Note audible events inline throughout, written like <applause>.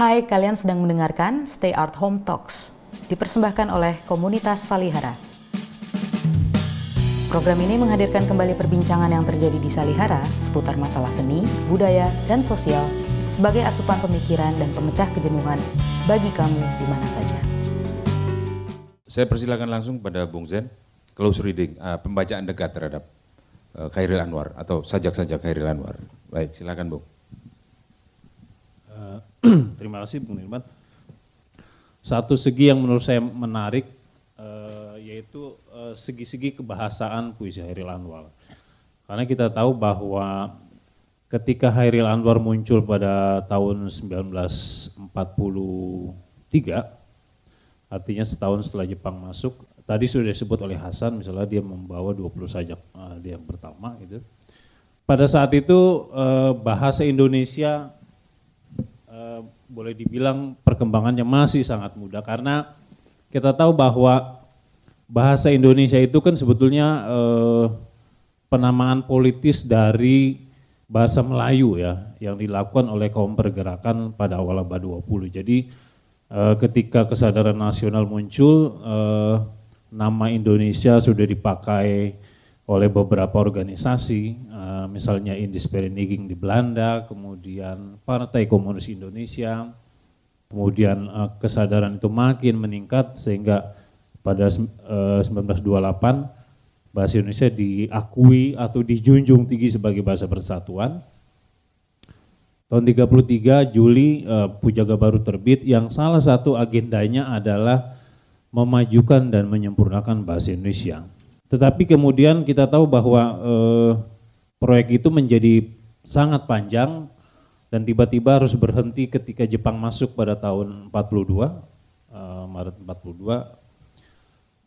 Hai, kalian sedang mendengarkan Stay Art Home Talks, dipersembahkan oleh komunitas Salihara. Program ini menghadirkan kembali perbincangan yang terjadi di Salihara seputar masalah seni, budaya, dan sosial sebagai asupan pemikiran dan pemecah kejenuhan bagi kamu di mana saja. Saya persilakan langsung pada Bung Zen, close reading, uh, pembacaan dekat terhadap uh, Khairil Anwar atau sajak-sajak Khairil Anwar. Baik, silakan Bung. <clears throat> Terima kasih Bung Nirman. Satu segi yang menurut saya menarik uh, yaitu uh, segi-segi kebahasaan puisi Khairil Anwar. Karena kita tahu bahwa ketika Khairil Anwar muncul pada tahun 1943 Artinya setahun setelah Jepang masuk, tadi sudah disebut oleh Hasan misalnya dia membawa 20 sajak uh, dia yang pertama gitu. Pada saat itu bahasa Indonesia uh, boleh dibilang perkembangannya masih sangat muda karena kita tahu bahwa bahasa Indonesia itu kan sebetulnya uh, penamaan politis dari bahasa Melayu ya yang dilakukan oleh kaum pergerakan pada awal abad 20. Jadi uh, ketika kesadaran nasional muncul, uh, nama Indonesia sudah dipakai oleh beberapa organisasi, uh, misalnya Indispereniging di Belanda, kemudian Partai Komunis Indonesia, kemudian uh, kesadaran itu makin meningkat sehingga pada uh, 1928 bahasa Indonesia diakui atau dijunjung tinggi sebagai bahasa persatuan Tahun 33 Juli Pujaga Baru terbit yang salah satu agendanya adalah memajukan dan menyempurnakan bahasa Indonesia. Tetapi kemudian kita tahu bahwa uh, proyek itu menjadi sangat panjang dan tiba-tiba harus berhenti ketika Jepang masuk pada tahun 42, uh, eh, Maret 42.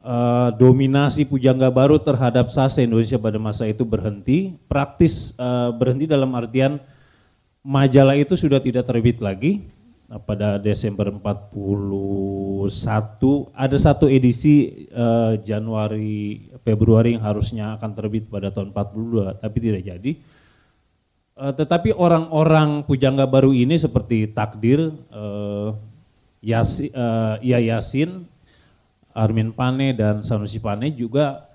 Uh, dominasi Pujangga Baru terhadap sastra Indonesia pada masa itu berhenti, praktis uh, berhenti dalam artian majalah itu sudah tidak terbit lagi pada Desember 41 ada satu edisi uh, Januari Februari yang harusnya akan terbit pada tahun 42 tapi tidak jadi uh, tetapi orang-orang pujangga baru ini seperti Takdir uh, Yasi, uh, Ia Yasin Armin Pane dan Sanusi Pane juga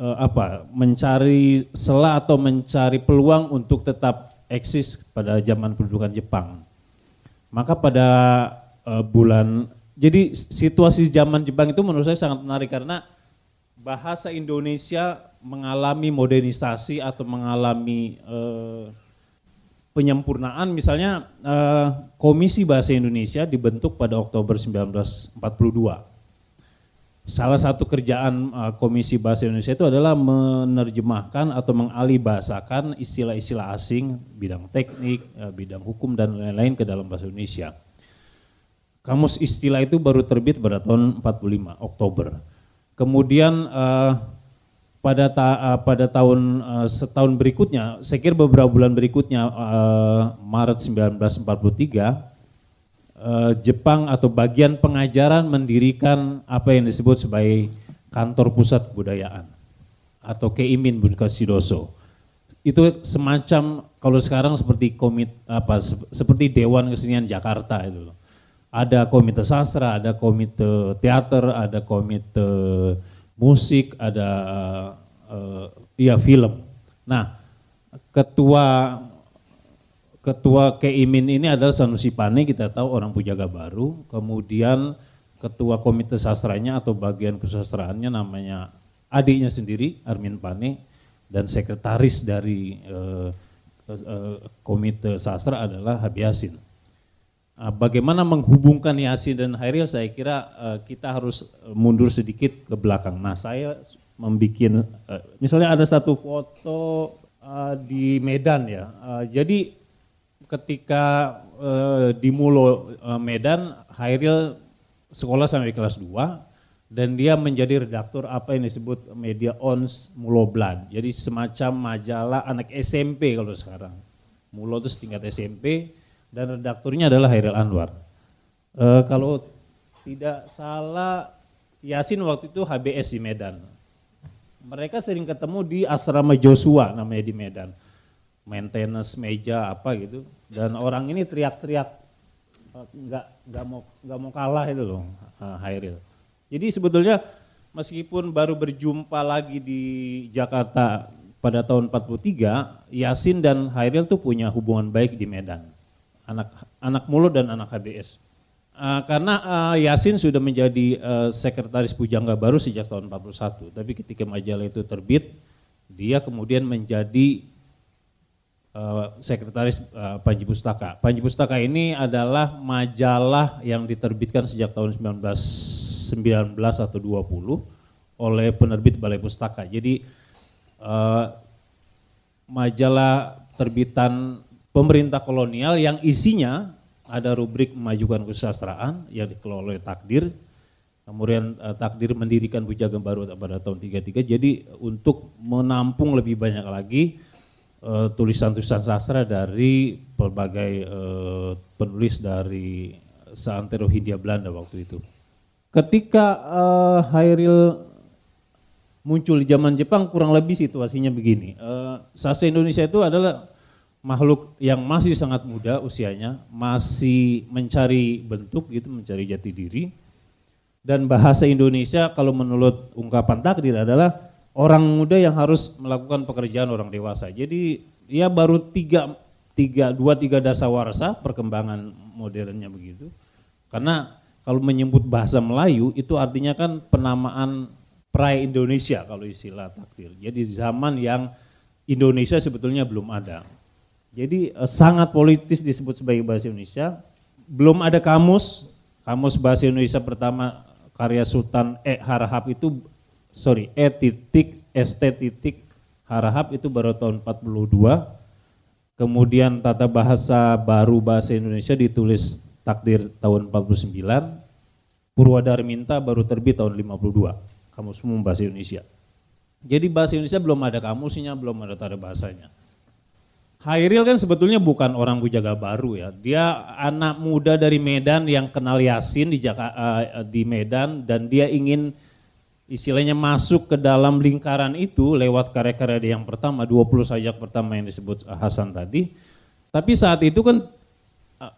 apa mencari sela atau mencari peluang untuk tetap eksis pada zaman pendudukan Jepang. Maka pada uh, bulan, jadi situasi zaman Jepang itu menurut saya sangat menarik karena bahasa Indonesia mengalami modernisasi atau mengalami uh, penyempurnaan. Misalnya uh, Komisi Bahasa Indonesia dibentuk pada Oktober 1942 salah satu kerjaan uh, Komisi Bahasa Indonesia itu adalah menerjemahkan atau mengalihbahasakan istilah-istilah asing, bidang teknik, uh, bidang hukum dan lain-lain ke dalam bahasa Indonesia. Kamus istilah itu baru terbit pada tahun 45 Oktober. Kemudian uh, pada ta, uh, pada tahun uh, setahun berikutnya, saya kira beberapa bulan berikutnya uh, Maret 1943 Eh, Jepang atau bagian pengajaran mendirikan apa yang disebut sebagai kantor pusat kebudayaan atau Keimin Sidoso. Itu semacam kalau sekarang seperti komit apa seperti Dewan Kesenian Jakarta itu. Ada komite sastra, ada komite teater, ada komite musik, ada uh, ya film. Nah, ketua ketua Keimin ini adalah Sanusi Pane, kita tahu orang Pujaga Baru. Kemudian ketua komite sastranya atau bagian kesastraannya namanya adiknya sendiri Armin Pane dan sekretaris dari uh, uh, komite sastra adalah Habiasin. Uh, ah, bagaimana menghubungkan Yasin dan Hairil saya kira uh, kita harus mundur sedikit ke belakang. Nah saya membuat, uh, misalnya ada satu foto uh, di Medan ya, uh, jadi ketika uh, di Mulo uh, Medan, Hairil sekolah sampai kelas 2 dan dia menjadi redaktur apa yang disebut media ons Mulo Blood. Jadi semacam majalah anak SMP kalau sekarang. Mulo itu setingkat SMP dan redakturnya adalah Hairil Anwar. Uh, kalau tidak salah Yasin waktu itu HBS di Medan. Mereka sering ketemu di asrama Joshua namanya di Medan maintenance meja apa gitu dan orang ini teriak-teriak eh, nggak nggak mau nggak mau kalah itu loh uh, Hairil. Jadi sebetulnya meskipun baru berjumpa lagi di Jakarta pada tahun 43, Yasin dan Hairil tuh punya hubungan baik di Medan. Anak anak mulut dan anak HBS. Uh, karena Yasin sudah menjadi uh, sekretaris Pujangga baru sejak tahun 41, tapi ketika majalah itu terbit, dia kemudian menjadi uh, sekretaris uh, Panji Pustaka. Panji Pustaka ini adalah majalah yang diterbitkan sejak tahun 1919 atau 20 oleh penerbit Balai Pustaka. Jadi uh, majalah terbitan pemerintah kolonial yang isinya ada rubrik memajukan kesusastraan yang dikelola oleh Takdir. Kemudian uh, Takdir mendirikan Bujagan Baru pada tahun 33. Jadi untuk menampung lebih banyak lagi tulisan-tulisan uh, sastra dari berbagai uh, penulis dari seantero Hindia Belanda waktu itu. Ketika uh, Hairil muncul di zaman Jepang kurang lebih situasinya begini. Uh, sastra Indonesia itu adalah makhluk yang masih sangat muda usianya, masih mencari bentuk gitu, mencari jati diri. Dan bahasa Indonesia kalau menurut ungkapan takdir adalah orang muda yang harus melakukan pekerjaan orang dewasa. Jadi ya baru tiga, tiga, dua tiga dasawarsa perkembangan modernnya begitu. Karena kalau menyebut bahasa Melayu itu artinya kan penamaan prai Indonesia kalau istilah takdir. Jadi zaman yang Indonesia sebetulnya belum ada. Jadi eh, sangat politis disebut sebagai bahasa Indonesia. Belum ada kamus, kamus bahasa Indonesia pertama karya Sultan E Harahap itu sorry E titik ST titik Harahap itu baru tahun 42. Kemudian tata bahasa baru bahasa Indonesia ditulis takdir tahun 49. Purwadarminta baru terbit tahun 52. Kamus Umum Bahasa Indonesia. Jadi bahasa Indonesia belum ada kamusnya, belum ada tanda bahasanya. Hairil kan sebetulnya bukan orang Bujaga baru ya. Dia anak muda dari Medan yang kenal Yasin di Jaka, uh, di Medan dan dia ingin istilahnya masuk ke dalam lingkaran itu lewat karya-karya yang pertama, 20 sajak pertama yang disebut Hasan tadi. Tapi saat itu kan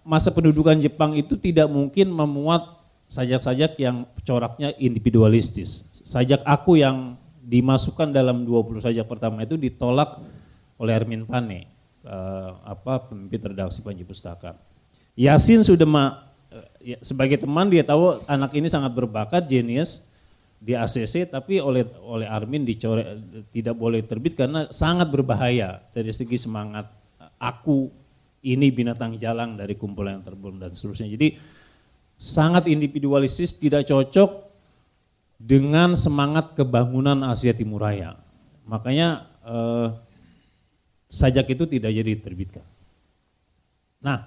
masa pendudukan Jepang itu tidak mungkin memuat sajak-sajak yang coraknya individualistis. Sajak aku yang dimasukkan dalam 20 sajak pertama itu ditolak oleh Armin Pane uh, apa pemimpin redaksi Panji Pustaka. Yasin sudah uh, ya, sebagai teman dia tahu anak ini sangat berbakat, jenius di ACC tapi oleh oleh Armin dicoret tidak boleh terbit karena sangat berbahaya dari segi semangat aku ini binatang jalang dari kumpulan yang terbelum dan seterusnya. Jadi sangat individualistis tidak cocok dengan semangat kebangunan Asia Timur Raya. Makanya eh, sajak itu tidak jadi diterbitkan. Nah,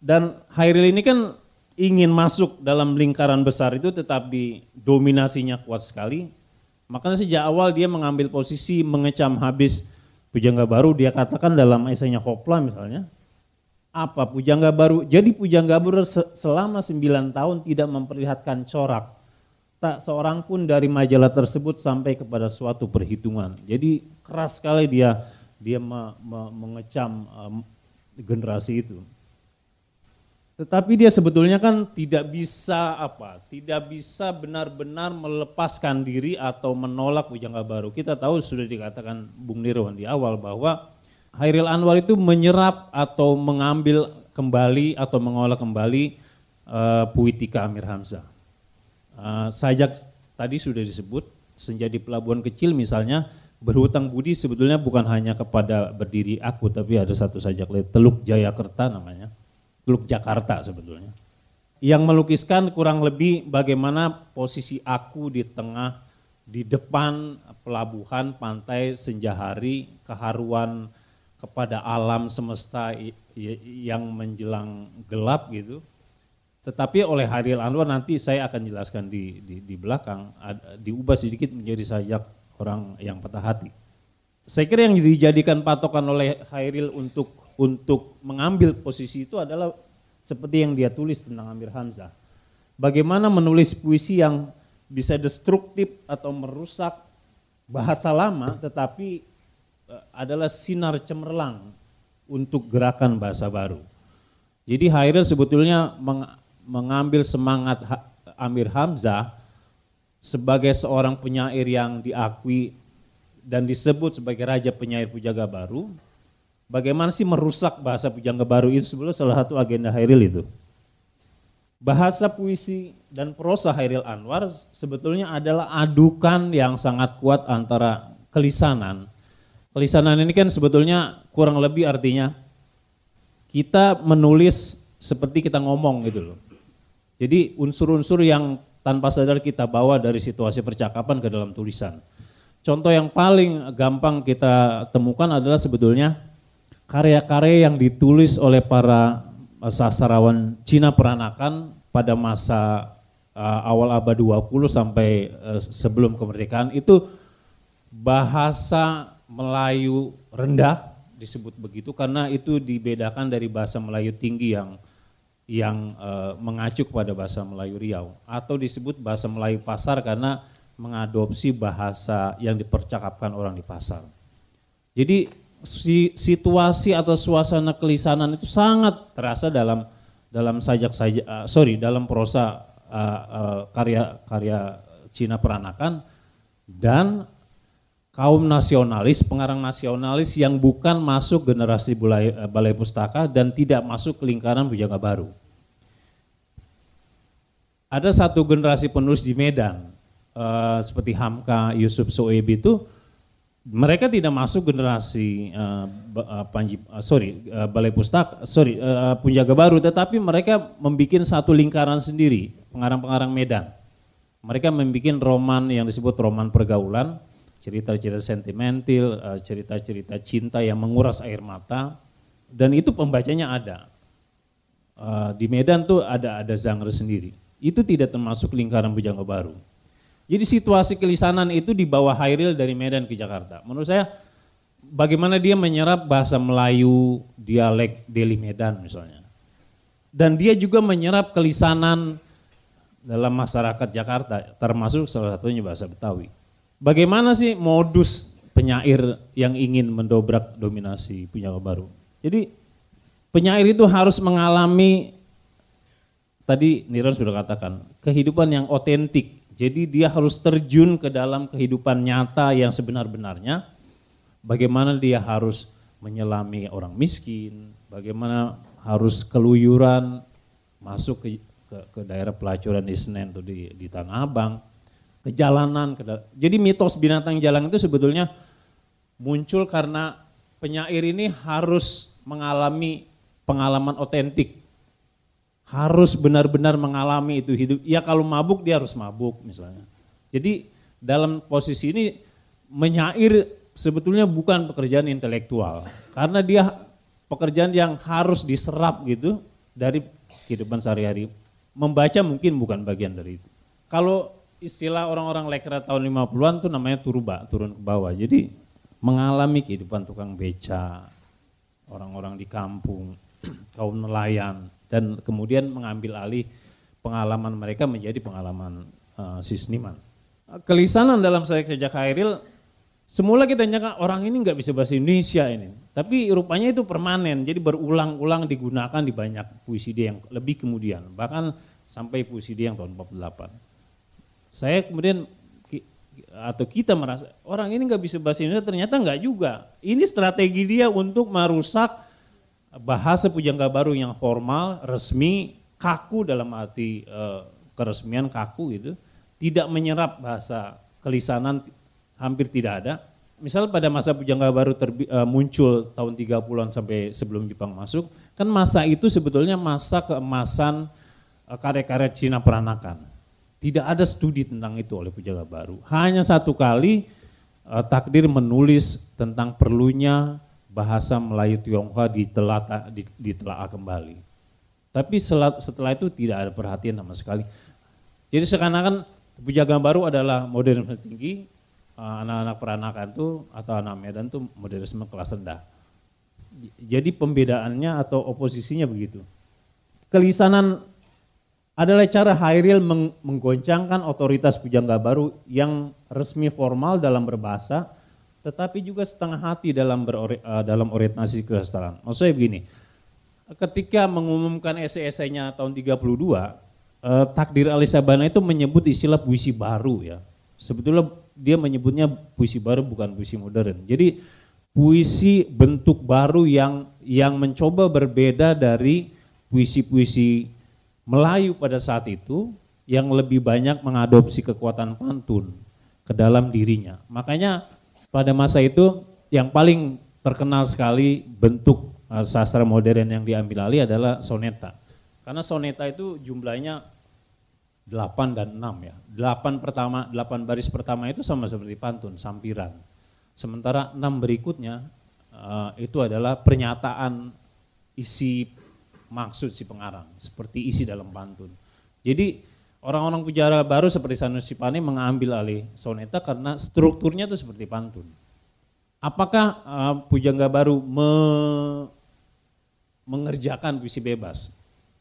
dan Hairil ini kan ingin masuk dalam lingkaran besar itu tetapi dominasinya kuat sekali. Makanya sejak awal dia mengambil posisi mengecam habis Pujangga Baru, dia katakan dalam esainya Hopla misalnya, apa Pujangga Baru, jadi Pujangga Baru selama 9 tahun tidak memperlihatkan corak. Tak seorang pun dari majalah tersebut sampai kepada suatu perhitungan. Jadi keras sekali dia dia me, me, mengecam um, generasi itu. Tetapi dia sebetulnya kan tidak bisa apa, tidak bisa benar-benar melepaskan diri atau menolak Bujangga Baru. Kita tahu sudah dikatakan Bung Nirwan di awal bahwa Hairil Anwar itu menyerap atau mengambil kembali atau mengolah kembali uh, puitika Amir Hamzah. Uh, sajak tadi sudah disebut, senja di pelabuhan kecil misalnya, berhutang budi sebetulnya bukan hanya kepada berdiri aku tapi ada satu saja Teluk Jayakarta namanya. Teluk Jakarta sebetulnya. Yang melukiskan kurang lebih bagaimana posisi aku di tengah di depan pelabuhan pantai senja hari keharuan kepada alam semesta yang menjelang gelap gitu. Tetapi oleh Haril Anwar nanti saya akan jelaskan di, di, di belakang, diubah sedikit menjadi sajak orang yang patah hati. Saya kira yang dijadikan patokan oleh Hairil untuk untuk mengambil posisi itu adalah seperti yang dia tulis tentang Amir Hamzah. Bagaimana menulis puisi yang bisa destruktif atau merusak bahasa lama tetapi e, adalah sinar cemerlang untuk gerakan bahasa baru. Jadi Hairil sebetulnya meng, mengambil semangat Amir Hamzah sebagai seorang penyair yang diakui dan disebut sebagai raja penyair Pujaga Baru. Bagaimana sih merusak bahasa Pujaga Baru itu sebetulnya salah satu agenda Hairil itu. Bahasa puisi dan prosa Hairil Anwar sebetulnya adalah adukan yang sangat kuat antara kelisanan. Kelisanan ini kan sebetulnya kurang lebih artinya kita menulis seperti kita ngomong gitu loh. Jadi unsur-unsur yang tanpa sadar kita bawa dari situasi percakapan ke dalam tulisan. Contoh yang paling gampang kita temukan adalah sebetulnya karya-karya yang ditulis oleh para sastrawan Cina peranakan pada masa uh, awal abad 20 sampai uh, sebelum kemerdekaan itu bahasa Melayu rendah disebut begitu karena itu dibedakan dari bahasa Melayu tinggi yang yang e, mengacu kepada bahasa Melayu Riau atau disebut bahasa Melayu pasar karena mengadopsi bahasa yang dipercakapkan orang di pasar. Jadi si, situasi atau suasana kelisanan itu sangat terasa dalam dalam sajak saja uh, sorry dalam prosa uh, uh, karya karya Cina peranakan dan kaum nasionalis, pengarang nasionalis yang bukan masuk generasi balai, eh, balai pustaka dan tidak masuk ke lingkaran Bujanga Baru. Ada satu generasi penulis di Medan, uh, seperti Hamka, Yusuf Soeb itu, mereka tidak masuk generasi uh, Panji, uh, sorry uh, Balai Pustaka, sorry uh, Punjaga Baru, tetapi mereka membuat satu lingkaran sendiri, pengarang-pengarang Medan. Mereka membuat roman yang disebut roman pergaulan, cerita-cerita sentimental, eh, cerita-cerita cinta yang menguras air mata, dan itu pembacanya ada. Eh, di Medan tuh ada ada genre sendiri. Itu tidak termasuk lingkaran Bujangga Baru. Jadi situasi kelisanan itu di bawah Hairil dari Medan ke Jakarta. Menurut saya bagaimana dia menyerap bahasa Melayu dialek Deli Medan misalnya. Dan dia juga menyerap kelisanan dalam masyarakat Jakarta, termasuk salah satunya bahasa Betawi. Bagaimana sih modus penyair yang ingin mendobrak dominasi punya baru? Jadi penyair itu harus mengalami tadi Niron sudah katakan kehidupan yang otentik. Jadi dia harus terjun ke dalam kehidupan nyata yang sebenar-benarnya. Bagaimana dia harus menyelami orang miskin, bagaimana harus keluyuran masuk ke, ke, ke daerah pelacuran di Senen atau di, di Tanah Abang, ke jalanan. Ke Jadi mitos binatang jalan itu sebetulnya muncul karena penyair ini harus mengalami pengalaman otentik. Harus benar-benar mengalami itu hidup. Ya kalau mabuk dia harus mabuk misalnya. Jadi dalam posisi ini menyair sebetulnya bukan pekerjaan intelektual. Karena dia pekerjaan yang harus diserap gitu dari kehidupan sehari-hari. Membaca mungkin bukan bagian dari itu. Kalau istilah orang-orang lekra tahun 50-an tuh namanya turba, turun ke bawah. Jadi mengalami kehidupan tukang beca, orang-orang di kampung, <clears throat> kaum nelayan, dan kemudian mengambil alih pengalaman mereka menjadi pengalaman uh, si. Kelisanan dalam saya kerja Khairil, semula kita nyangka orang ini nggak bisa bahasa Indonesia ini. Tapi rupanya itu permanen, jadi berulang-ulang digunakan di banyak puisi dia yang lebih kemudian. Bahkan sampai puisi dia yang tahun 48. Saya kemudian atau kita merasa orang ini nggak bisa bahasa Indonesia ternyata nggak juga. Ini strategi dia untuk merusak bahasa pujangga baru yang formal, resmi, kaku dalam arti e, keresmian kaku itu, tidak menyerap bahasa kelisanan hampir tidak ada. Misal pada masa pujangga baru e, muncul tahun 30-an sampai sebelum Jepang masuk, kan masa itu sebetulnya masa keemasan e, karya-karya Cina peranakan tidak ada studi tentang itu oleh Pujaga Baru. Hanya satu kali uh, takdir menulis tentang perlunya bahasa Melayu Tionghoa ditelaah, ditelaah kembali. Tapi setelah itu tidak ada perhatian sama sekali. Jadi seakan-akan Pujaga Baru adalah modernisme tinggi, eh, anak-anak peranakan itu atau anak Medan itu modernisme kelas rendah. Jadi pembedaannya atau oposisinya begitu. Kelisanan adalah cara Hairil meng menggoncangkan otoritas pujangga baru yang resmi formal dalam berbahasa, tetapi juga setengah hati dalam berori uh, dalam orientasi kesetaraan. Maksudnya begini, ketika mengumumkan esai-esainya tahun 32, eh, takdir Ali Sabana itu menyebut istilah puisi baru ya. Sebetulnya dia menyebutnya puisi baru bukan puisi modern. Jadi puisi bentuk baru yang yang mencoba berbeda dari puisi-puisi Melayu pada saat itu yang lebih banyak mengadopsi kekuatan pantun ke dalam dirinya. Makanya pada masa itu yang paling terkenal sekali bentuk uh, sastra modern yang diambil alih adalah soneta. Karena soneta itu jumlahnya 8 dan 6 ya. 8 pertama, 8 baris pertama itu sama seperti pantun, sampiran. Sementara 6 berikutnya uh, itu adalah pernyataan isi maksud si pengarang, seperti isi dalam pantun. Jadi orang-orang pujara baru seperti Sanusi Pane mengambil alih soneta karena strukturnya itu seperti pantun. Apakah uh, pujangga baru me mengerjakan puisi bebas?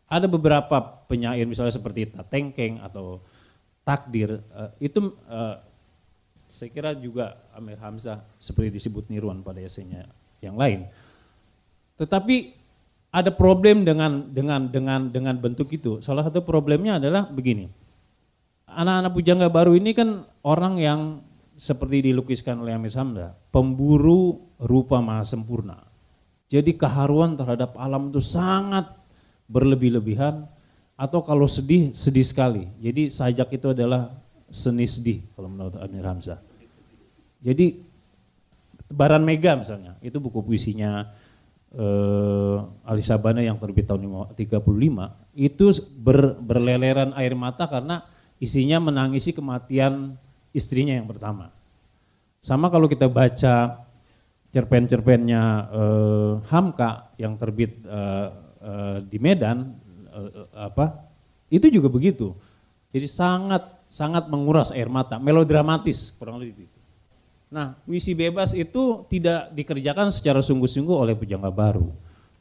Ada beberapa penyair misalnya seperti Tatengkeng atau Takdir, uh, itu uh, saya kira juga Amir Hamzah seperti disebut Nirwan pada esainya yang lain. Tetapi ada problem dengan dengan dengan dengan bentuk itu. Salah satu problemnya adalah begini. Anak-anak pujangga baru ini kan orang yang seperti dilukiskan oleh Amir Samda, pemburu rupa maha sempurna. Jadi keharuan terhadap alam itu sangat berlebih-lebihan atau kalau sedih, sedih sekali. Jadi sajak itu adalah seni sedih kalau menurut Amir Hamzah. Jadi Baran Mega misalnya, itu buku puisinya eh, Ali Sabana yang terbit tahun 35 itu ber, berleleran air mata karena isinya menangisi kematian istrinya yang pertama. Sama kalau kita baca cerpen-cerpennya eh, Hamka yang terbit eh, eh, di Medan eh, apa itu juga begitu. Jadi sangat sangat menguras air mata, melodramatis kurang lebih. Nah, puisi bebas itu tidak dikerjakan secara sungguh-sungguh oleh pujangga baru.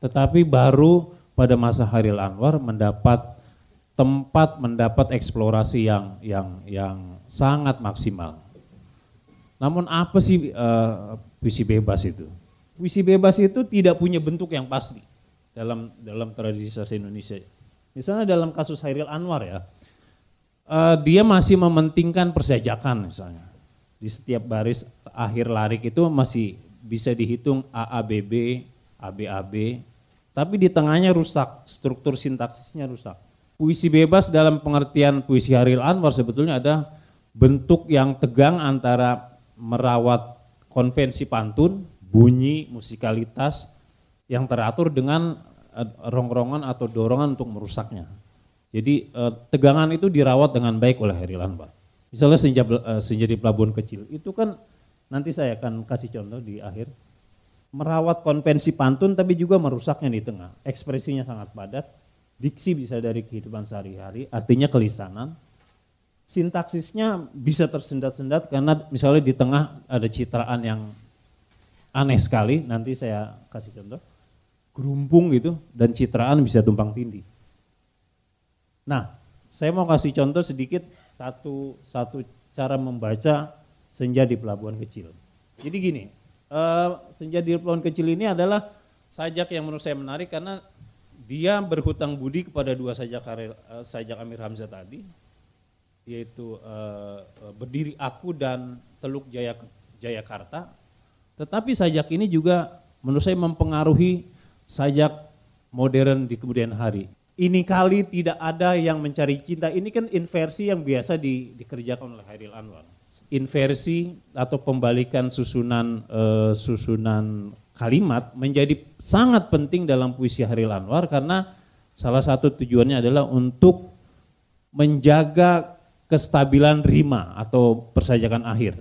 Tetapi baru pada masa Haril Anwar mendapat tempat mendapat eksplorasi yang yang yang sangat maksimal. Namun apa sih uh, puisi bebas itu? Puisi bebas itu tidak punya bentuk yang pasti dalam dalam tradisi sastra Indonesia. Misalnya dalam kasus Hairil Anwar ya, uh, dia masih mementingkan persajakan misalnya di setiap baris akhir larik itu masih bisa dihitung AABB, ABAB, tapi di tengahnya rusak, struktur sintaksisnya rusak. Puisi bebas dalam pengertian puisi Haril Anwar sebetulnya ada bentuk yang tegang antara merawat konvensi pantun, bunyi, musikalitas yang teratur dengan eh, rongrongan atau dorongan untuk merusaknya. Jadi eh, tegangan itu dirawat dengan baik oleh Haril Anwar. Misalnya senja, uh, senja di pelabuhan kecil, itu kan nanti saya akan kasih contoh di akhir. Merawat konvensi pantun tapi juga merusaknya di tengah. Ekspresinya sangat padat, diksi bisa dari kehidupan sehari-hari, artinya kelisanan. Sintaksisnya bisa tersendat-sendat karena misalnya di tengah ada citraan yang aneh sekali, nanti saya kasih contoh. Gerumpung gitu dan citraan bisa tumpang tindih. Nah, saya mau kasih contoh sedikit satu satu cara membaca senja di pelabuhan kecil. Jadi gini, uh, senja di pelabuhan kecil ini adalah sajak yang menurut saya menarik karena dia berhutang budi kepada dua sajak uh, sajak Amir Hamzah tadi, yaitu uh, berdiri aku dan Teluk Jaya Jayakarta. Tetapi sajak ini juga menurut saya mempengaruhi sajak modern di kemudian hari ini kali tidak ada yang mencari cinta. Ini kan inversi yang biasa di, dikerjakan oleh Hairil Anwar. Inversi atau pembalikan susunan uh, susunan kalimat menjadi sangat penting dalam puisi Hairil Anwar karena salah satu tujuannya adalah untuk menjaga kestabilan rima atau persajakan akhir.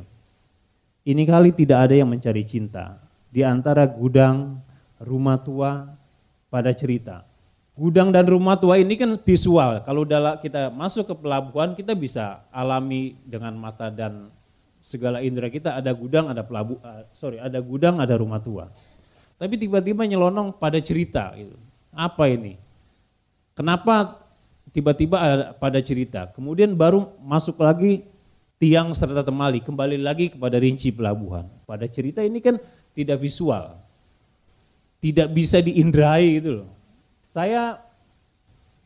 Ini kali tidak ada yang mencari cinta di antara gudang rumah tua pada cerita Gudang dan rumah tua ini kan visual. Kalau kita masuk ke pelabuhan kita bisa alami dengan mata dan segala indera kita ada gudang, ada pelabu, uh, sorry, ada gudang, ada rumah tua. Tapi tiba-tiba nyelonong pada cerita gitu. Apa ini? Kenapa tiba-tiba ada pada cerita? Kemudian baru masuk lagi tiang serta temali, kembali lagi kepada rinci pelabuhan. Pada cerita ini kan tidak visual. Tidak bisa diindrai gitu loh saya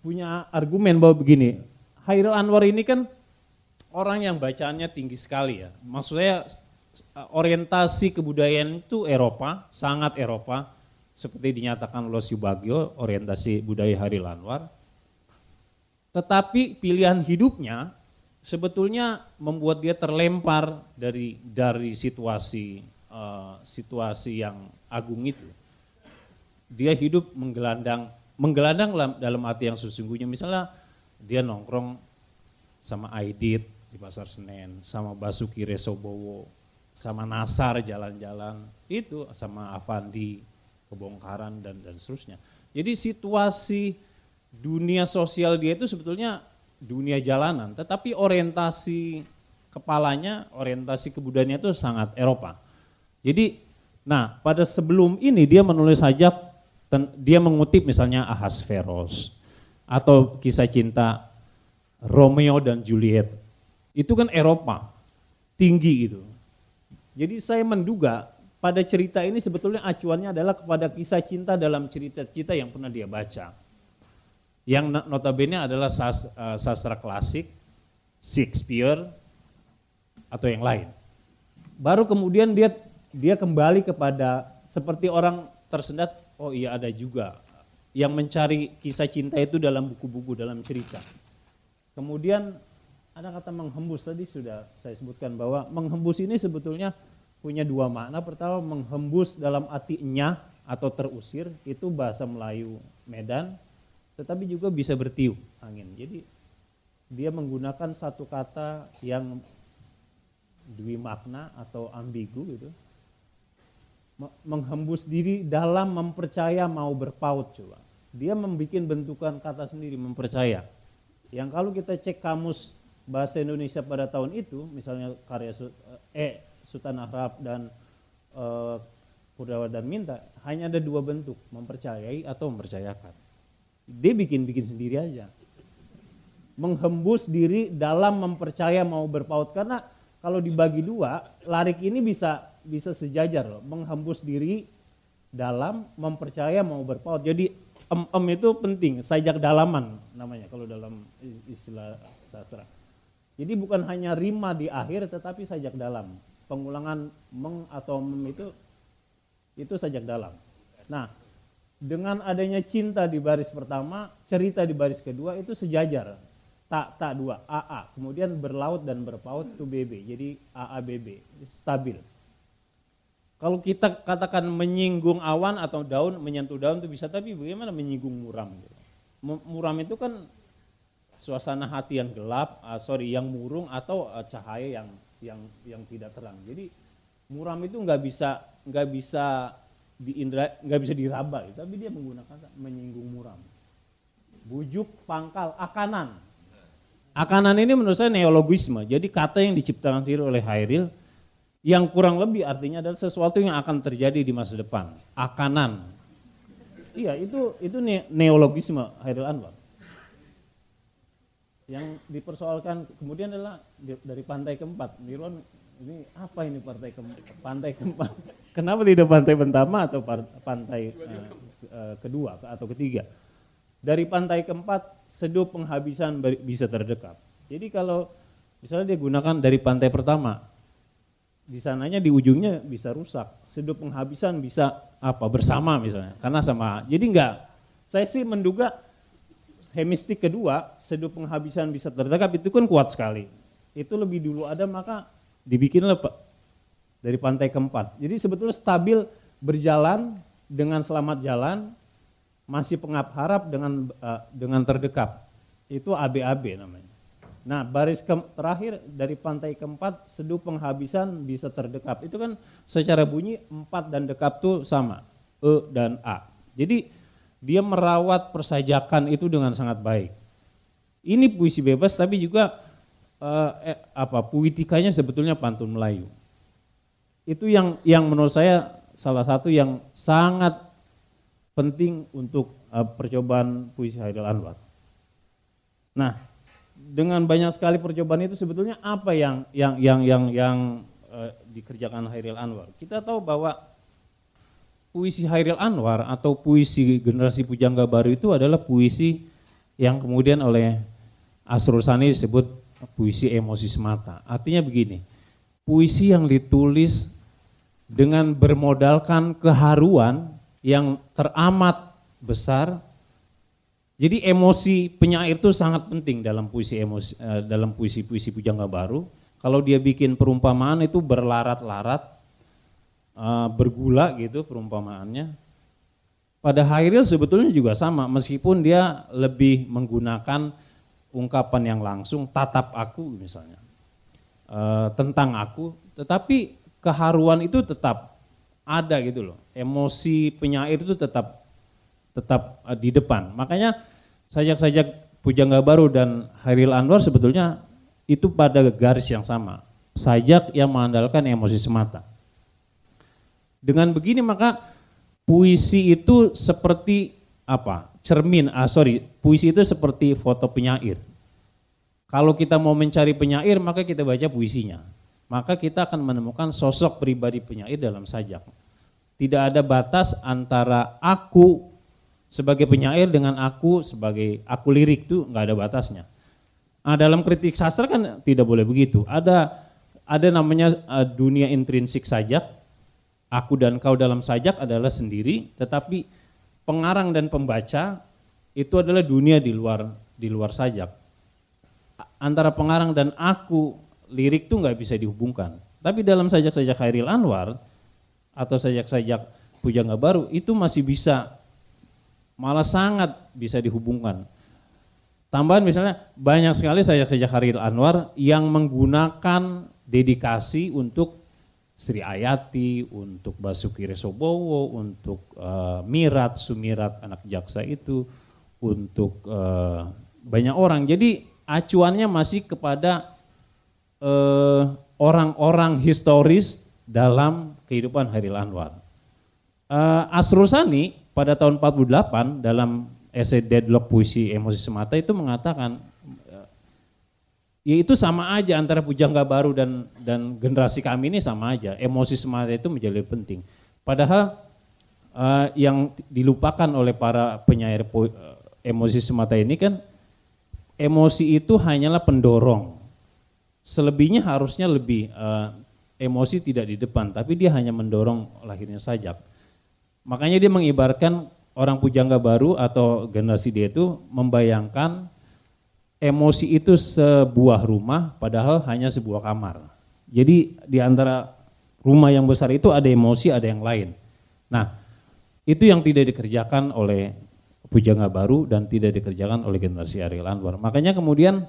punya argumen bahwa begini, Hairil Anwar ini kan orang yang bacaannya tinggi sekali ya. Maksud saya orientasi kebudayaan itu Eropa, sangat Eropa, seperti dinyatakan oleh Subagio, orientasi budaya Hairil Anwar. Tetapi pilihan hidupnya sebetulnya membuat dia terlempar dari dari situasi uh, situasi yang agung itu. Dia hidup menggelandang menggelandang dalam, arti yang sesungguhnya. Misalnya dia nongkrong sama Aidit di Pasar Senen, sama Basuki Resobowo, sama Nasar jalan-jalan, itu sama Avandi, kebongkaran dan dan seterusnya. Jadi situasi dunia sosial dia itu sebetulnya dunia jalanan, tetapi orientasi kepalanya, orientasi kebudayaannya itu sangat Eropa. Jadi, nah pada sebelum ini dia menulis sajak dia mengutip misalnya Ahasveros atau kisah cinta Romeo dan Juliet. Itu kan Eropa, tinggi itu. Jadi saya menduga pada cerita ini sebetulnya acuannya adalah kepada kisah cinta dalam cerita-cerita yang pernah dia baca. Yang notabene adalah sastra, eh, sastra klasik, Shakespeare, atau yang lain. Baru kemudian dia dia kembali kepada seperti orang tersendat oh iya ada juga yang mencari kisah cinta itu dalam buku-buku, dalam cerita. Kemudian ada kata menghembus tadi sudah saya sebutkan bahwa menghembus ini sebetulnya punya dua makna. Pertama menghembus dalam artinya atau terusir itu bahasa Melayu Medan, tetapi juga bisa bertiup angin. Jadi dia menggunakan satu kata yang dwi makna atau ambigu gitu menghembus diri dalam mempercaya mau berpaut coba. Dia membuat bentukan kata sendiri mempercaya. Yang kalau kita cek kamus bahasa Indonesia pada tahun itu, misalnya karya eh Sultan Arab dan eh, Purdawa dan Minta, hanya ada dua bentuk, mempercayai atau mempercayakan. Dia bikin-bikin sendiri aja. Menghembus diri dalam mempercaya mau berpaut karena kalau dibagi dua, larik ini bisa bisa sejajar loh, menghembus diri dalam mempercaya mau berpaut. Jadi em, em itu penting, sajak dalaman namanya kalau dalam istilah sastra. Jadi bukan hanya rima di akhir tetapi sajak dalam. Pengulangan meng atau mem itu itu sajak dalam. Nah, dengan adanya cinta di baris pertama, cerita di baris kedua itu sejajar. Tak tak dua, AA. Kemudian berlaut dan berpaut itu BB. Jadi AABB, stabil. Kalau kita katakan menyinggung awan atau daun, menyentuh daun itu bisa, tapi bagaimana menyinggung muram? Muram itu kan suasana hati yang gelap, uh, sorry, yang murung atau uh, cahaya yang yang yang tidak terang. Jadi muram itu nggak bisa nggak bisa diindra nggak bisa diraba, gitu, tapi dia menggunakan menyinggung muram. Bujuk, pangkal, akanan. Akanan ini menurut saya neologisme. Jadi kata yang diciptakan sendiri oleh Hairil yang kurang lebih artinya adalah sesuatu yang akan terjadi di masa depan, akanan. Iya, itu itu neologisme Hairil Anwar. Yang dipersoalkan kemudian adalah dari pantai keempat. Nirwan ini apa ini pantai keempat? Pantai keempat. <laughs> Kenapa tidak pantai pertama atau pantai uh, uh, kedua atau ketiga? Dari pantai keempat seduh penghabisan bisa terdekat. Jadi kalau misalnya dia gunakan dari pantai pertama, di sananya di ujungnya bisa rusak. Sedup penghabisan bisa apa bersama misalnya. Karena sama. Jadi enggak saya sih menduga hemistik kedua sedup penghabisan bisa terdekat itu kan kuat sekali. Itu lebih dulu ada maka dibikinlah dari pantai keempat. Jadi sebetulnya stabil berjalan dengan selamat jalan masih pengap harap dengan uh, dengan terdekat. Itu ABAB namanya. Nah, baris ke, terakhir dari pantai keempat, seduh penghabisan bisa terdekap. Itu kan secara bunyi empat dan dekap tuh sama, E dan A. Jadi dia merawat persajakan itu dengan sangat baik. Ini puisi bebas tapi juga eh, apa puitikanya sebetulnya pantun Melayu. Itu yang yang menurut saya salah satu yang sangat penting untuk eh, percobaan puisi Haidal Anwar. Nah, dengan banyak sekali percobaan itu sebetulnya apa yang yang yang yang yang uh, dikerjakan Hairil Anwar? Kita tahu bahwa puisi Hairil Anwar atau puisi generasi pujangga baru itu adalah puisi yang kemudian oleh Asrul Sani disebut puisi emosi semata. Artinya begini, puisi yang ditulis dengan bermodalkan keharuan yang teramat besar. Jadi emosi penyair itu sangat penting dalam puisi emosi eh, dalam puisi-puisi pujangga baru. Kalau dia bikin perumpamaan itu berlarat-larat, eh, bergula gitu perumpamaannya. Pada Hairil sebetulnya juga sama, meskipun dia lebih menggunakan ungkapan yang langsung, tatap aku misalnya, e, tentang aku, tetapi keharuan itu tetap ada gitu loh, emosi penyair itu tetap tetap di depan. Makanya sajak-sajak Pujangga Baru dan Hairil Anwar sebetulnya itu pada garis yang sama, sajak yang mengandalkan emosi semata. Dengan begini maka puisi itu seperti apa? cermin, ah sorry, puisi itu seperti foto penyair. Kalau kita mau mencari penyair, maka kita baca puisinya. Maka kita akan menemukan sosok pribadi penyair dalam sajak. Tidak ada batas antara aku sebagai penyair dengan aku sebagai aku lirik itu nggak ada batasnya. Nah, dalam kritik sastra kan tidak boleh begitu. Ada ada namanya uh, dunia intrinsik sajak. Aku dan kau dalam sajak adalah sendiri, tetapi pengarang dan pembaca itu adalah dunia di luar di luar sajak. Antara pengarang dan aku lirik tuh nggak bisa dihubungkan. Tapi dalam sajak-sajak Khairil Anwar atau sajak-sajak Pujangga Baru itu masih bisa malah sangat bisa dihubungkan. Tambahan misalnya banyak sekali sajak-sajak Khairil Anwar yang menggunakan dedikasi untuk Sri Ayati, untuk Basuki Resobowo, untuk uh, Mirat, Sumirat anak jaksa itu, untuk uh, banyak orang. Jadi acuannya masih kepada uh, orang-orang historis dalam kehidupan Hairil Anwar. Uh, Asrul Sani pada tahun 48 dalam esai Deadlock Puisi Emosi Semata itu mengatakan ya itu sama aja antara pujangga baru dan dan generasi kami ini sama aja. Emosi semata itu menjadi penting. Padahal uh, yang dilupakan oleh para penyair uh, emosi semata ini kan emosi itu hanyalah pendorong. Selebihnya harusnya lebih uh, emosi tidak di depan, tapi dia hanya mendorong lahirnya sajak. Makanya dia mengibarkan orang pujangga baru atau generasi dia itu membayangkan emosi itu sebuah rumah padahal hanya sebuah kamar. Jadi di antara rumah yang besar itu ada emosi, ada yang lain. Nah, itu yang tidak dikerjakan oleh Pujangga Baru dan tidak dikerjakan oleh generasi Ariel Anwar. Makanya kemudian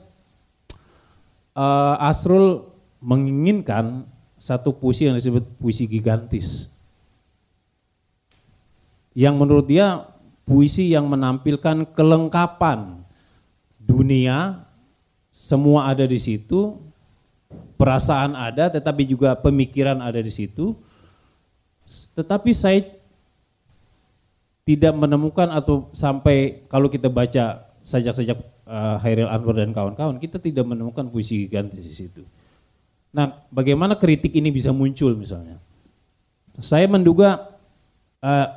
uh, Asrul menginginkan satu puisi yang disebut puisi gigantis. Yang menurut dia puisi yang menampilkan kelengkapan dunia semua ada di situ, perasaan ada, tetapi juga pemikiran ada di situ. Tetapi saya tidak menemukan atau sampai kalau kita baca sajak-sajak uh, Hairil Anwar dan kawan-kawan, kita tidak menemukan puisi gigantis di situ. Nah, bagaimana kritik ini bisa muncul misalnya? Saya menduga uh,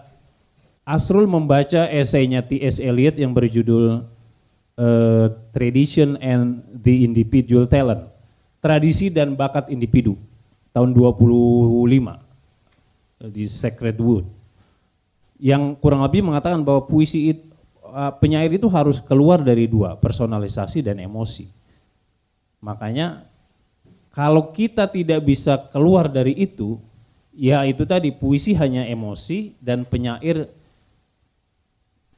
Asrul membaca esainya T.S. Eliot yang berjudul uh, Tradition and the Individual Talent. Tradisi dan bakat individu tahun 25 di Sacred Wood. Yang kurang lebih mengatakan bahwa puisi itu, uh, penyair itu harus keluar dari dua, personalisasi dan emosi. Makanya kalau kita tidak bisa keluar dari itu, ya itu tadi puisi hanya emosi dan penyair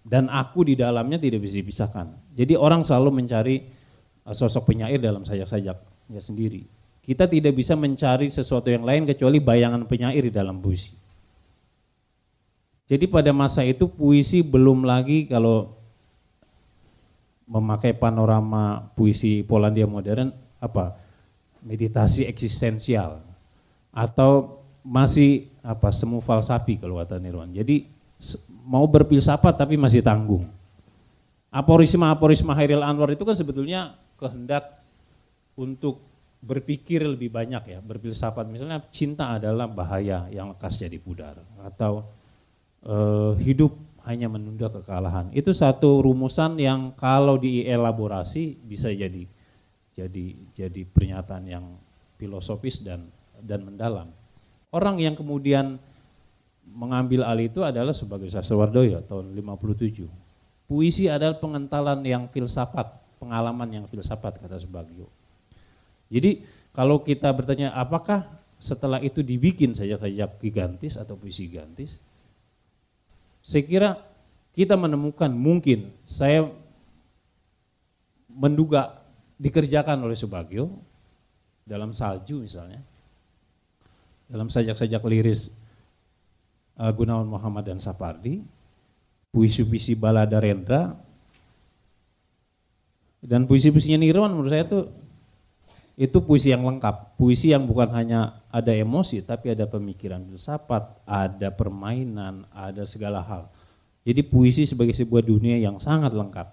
dan aku di dalamnya tidak bisa dipisahkan. Jadi orang selalu mencari uh, sosok penyair dalam sajak-sajaknya sendiri. Kita tidak bisa mencari sesuatu yang lain kecuali bayangan penyair di dalam puisi. Jadi pada masa itu puisi belum lagi kalau memakai panorama puisi Polandia modern apa meditasi eksistensial atau masih apa semu falsafi kalau kata Nirwan. Jadi mau berfilsafat tapi masih tanggung. Aporisma-aporisma Hairil Anwar itu kan sebetulnya kehendak untuk berpikir lebih banyak ya, berfilsafat. Misalnya cinta adalah bahaya yang lekas jadi pudar atau eh, hidup hanya menunda kekalahan. Itu satu rumusan yang kalau dielaborasi bisa jadi jadi jadi pernyataan yang filosofis dan dan mendalam. Orang yang kemudian mengambil alih itu adalah sebagai Sastrowardoyo tahun 57. Puisi adalah pengentalan yang filsafat, pengalaman yang filsafat kata Subagio. Jadi kalau kita bertanya apakah setelah itu dibikin sajak-sajak gigantis atau puisi gigantis, saya kira kita menemukan mungkin saya menduga dikerjakan oleh Subagio dalam salju misalnya, dalam sajak-sajak liris uh, Gunawan Muhammad dan Sapardi, puisi-puisi balada Rendra, dan puisi-puisinya Nirwan menurut saya itu itu puisi yang lengkap, puisi yang bukan hanya ada emosi tapi ada pemikiran filsafat, ada permainan, ada segala hal. Jadi puisi sebagai sebuah dunia yang sangat lengkap.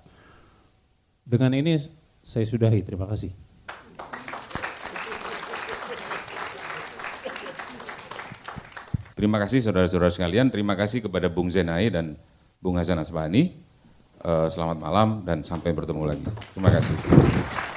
Dengan ini saya sudahi, terima kasih. Terima kasih saudara-saudara sekalian, terima kasih kepada Bung Zenai dan Bung Hasan Asbani. Eh, Selamat malam dan sampai bertemu lagi. Terima kasih.